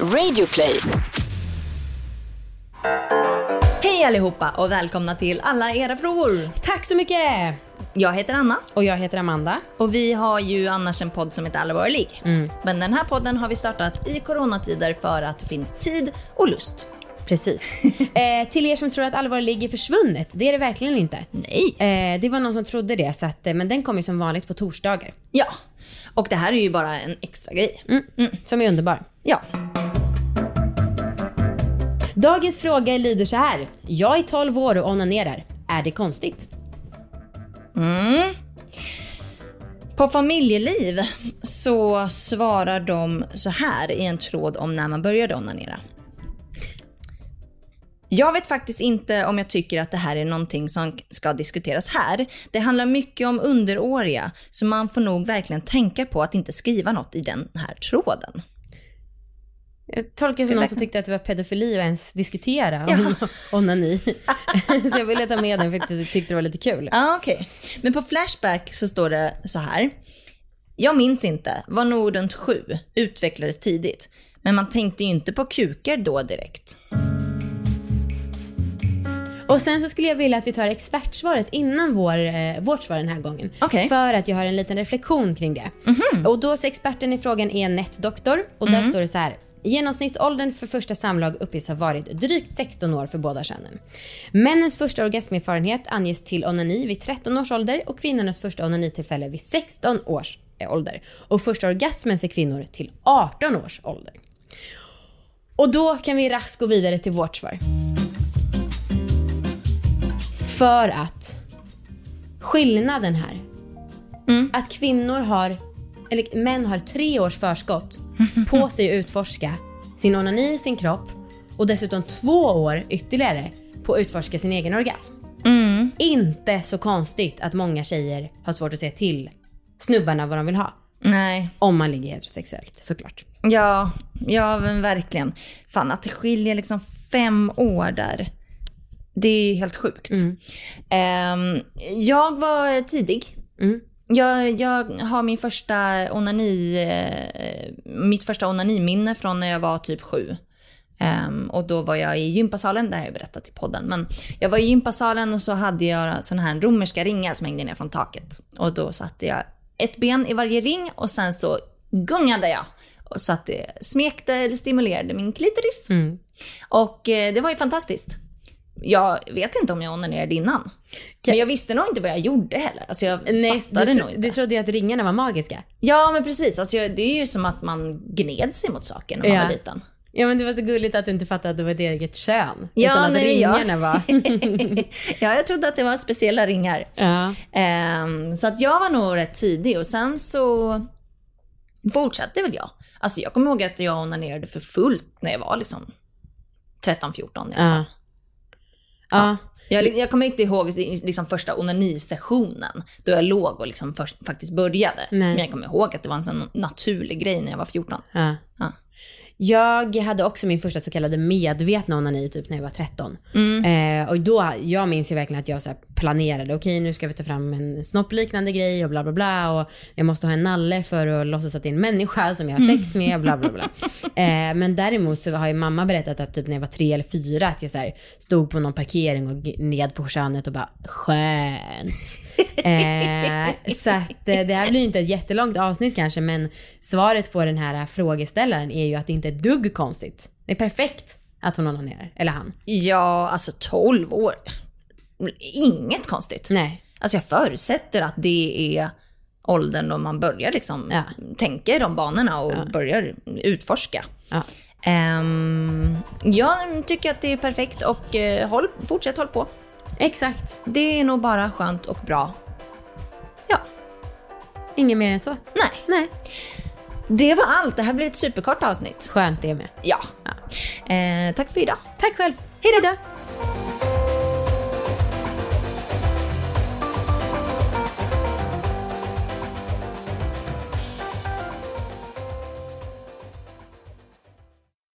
Radioplay. Hej allihopa och välkomna till alla era frågor. Tack så mycket! Jag heter Anna Och jag heter Amanda. och vi har ju annars en podd som heter Allvarlig. Men den här podden har vi startat i coronatider för att det finns tid och lust. Precis. eh, till er som tror att allvar ligger försvunnet, det är det verkligen inte. Nej. Eh, det var någon som trodde det, så att, eh, men den kommer ju som vanligt på torsdagar. Ja. Och det här är ju bara en extra grej. Som är underbar. Ja. Dagens fråga lyder så här. Jag är 12 år och onanerar. Är det konstigt? Mm. På familjeliv så svarar de så här i en tråd om när man började onanera. Jag vet faktiskt inte om jag tycker att det här är någonting som ska diskuteras här. Det handlar mycket om underåriga, så man får nog verkligen tänka på att inte skriva något i den här tråden. Jag tolkar det som någon som tyckte att det var pedofili att ens diskutera Ja. om onani. så jag ville ta med den för att jag tyckte det var lite kul. Ja, okej. Men på Flashback så står det så här. Jag minns inte, var nog runt sju, utvecklades tidigt. Men man tänkte ju inte på kukar då direkt. Och sen så skulle jag vilja att vi tar expertsvaret innan vår, eh, vårt svar den här gången. Okej. För att jag har en liten reflektion kring det. Och då så experten i frågan är en nätdoktor och där står det så här. Genomsnittsåldern för första samlag uppges ha varit drygt 16 år för båda könen. Männens första orgasmerfarenhet anges till onani vid 13 års ålder och kvinnornas första onanitillfälle vid 16 års eh, ålder. Och första orgasmen för kvinnor till 18 års ålder. Och då kan vi raskt gå vidare till vårt svar. För att skillnaden här, att kvinnor har, eller män har tre års förskott på sig att utforska sin onani, sin kropp och dessutom två år ytterligare på att utforska sin egen orgasm. Inte så konstigt att många tjejer har svårt att se till snubbarna vad de vill ha. Nej. Om man ligger heterosexuellt såklart. Ja, ja men verkligen. Fan att det skiljer liksom fem år där. Det är ju helt sjukt. Ehm, jag var tidig. Jag, jag har min första onani, eh, mitt första onaniminne från när jag var typ sju. Ehm, och då var jag i gympasalen, det har jag berättat i podden. Men jag var i gympasalen och så hade jag såna här romerska ringar som hängde ner från taket. Och då satte jag ett ben i varje ring och sen så gungade jag. Och så att det smekte eller stimulerade min klitoris. Och eh, det var ju fantastiskt. Jag vet inte om jag onanerade innan. Men jag visste nog inte vad jag gjorde heller. Alltså jag Nej, fattade du, nog inte. du trodde ju att ringarna var magiska. Ja men precis, alltså, jag, det är ju som att man gned sig mot saker när man Ja. var liten. Ja men det var så gulligt att du inte fattade att det var ett eget kön. Ja, utan att nej, ja. ringarna var... ja, jag trodde att det var speciella ringar. ja. Ehm, så att jag var nog rätt tidig och sen så fortsatte väl jag. Alltså jag kommer ihåg att jag onanerade för fullt när jag var liksom 13-14 i alla fall. Ja. Ja. Jag, jag kommer inte ihåg liksom första onanisessionen då jag låg och liksom först, faktiskt började. Nej. Men jag kommer ihåg att det var en sån naturlig grej när jag var 14. ja. Ja. Jag hade också min första så kallade medvetna onani typ när jag var 13. Mm. Eh, och då, jag minns ju verkligen att jag så planerade, okej nu ska vi ta fram en snoppliknande grej och bla bla bla och jag måste ha en nalle för att låtsas att det är en människa som jag har sex med bla bla bla. eh, men däremot så har ju mamma berättat att typ när jag var tre eller fyra att jag så här stod på någon parkering och ned på könet och bara skönt. Eh, så att eh, det här blir inte ett jättelångt avsnitt kanske men svaret på den här frågeställaren är ju att det inte är ett dugg konstigt. Det är perfekt att hon onanerar, eller han. Ja, alltså 12 år. Inget konstigt. Nej. Alltså jag förutsätter att det är åldern då man börjar liksom Ja. tänka i de banorna och börjar utforska. Ja. Ehm, jag tycker att det är perfekt och eh, håll, fortsätt håll på. Exakt. Det är nog bara skönt och bra. Ja, Inget mer än så. nej. Nej. Det var allt. Det här blir ett superkort avsnitt. Skönt det med. Ja. Eh, tack för idag. Tack själv. Hej då.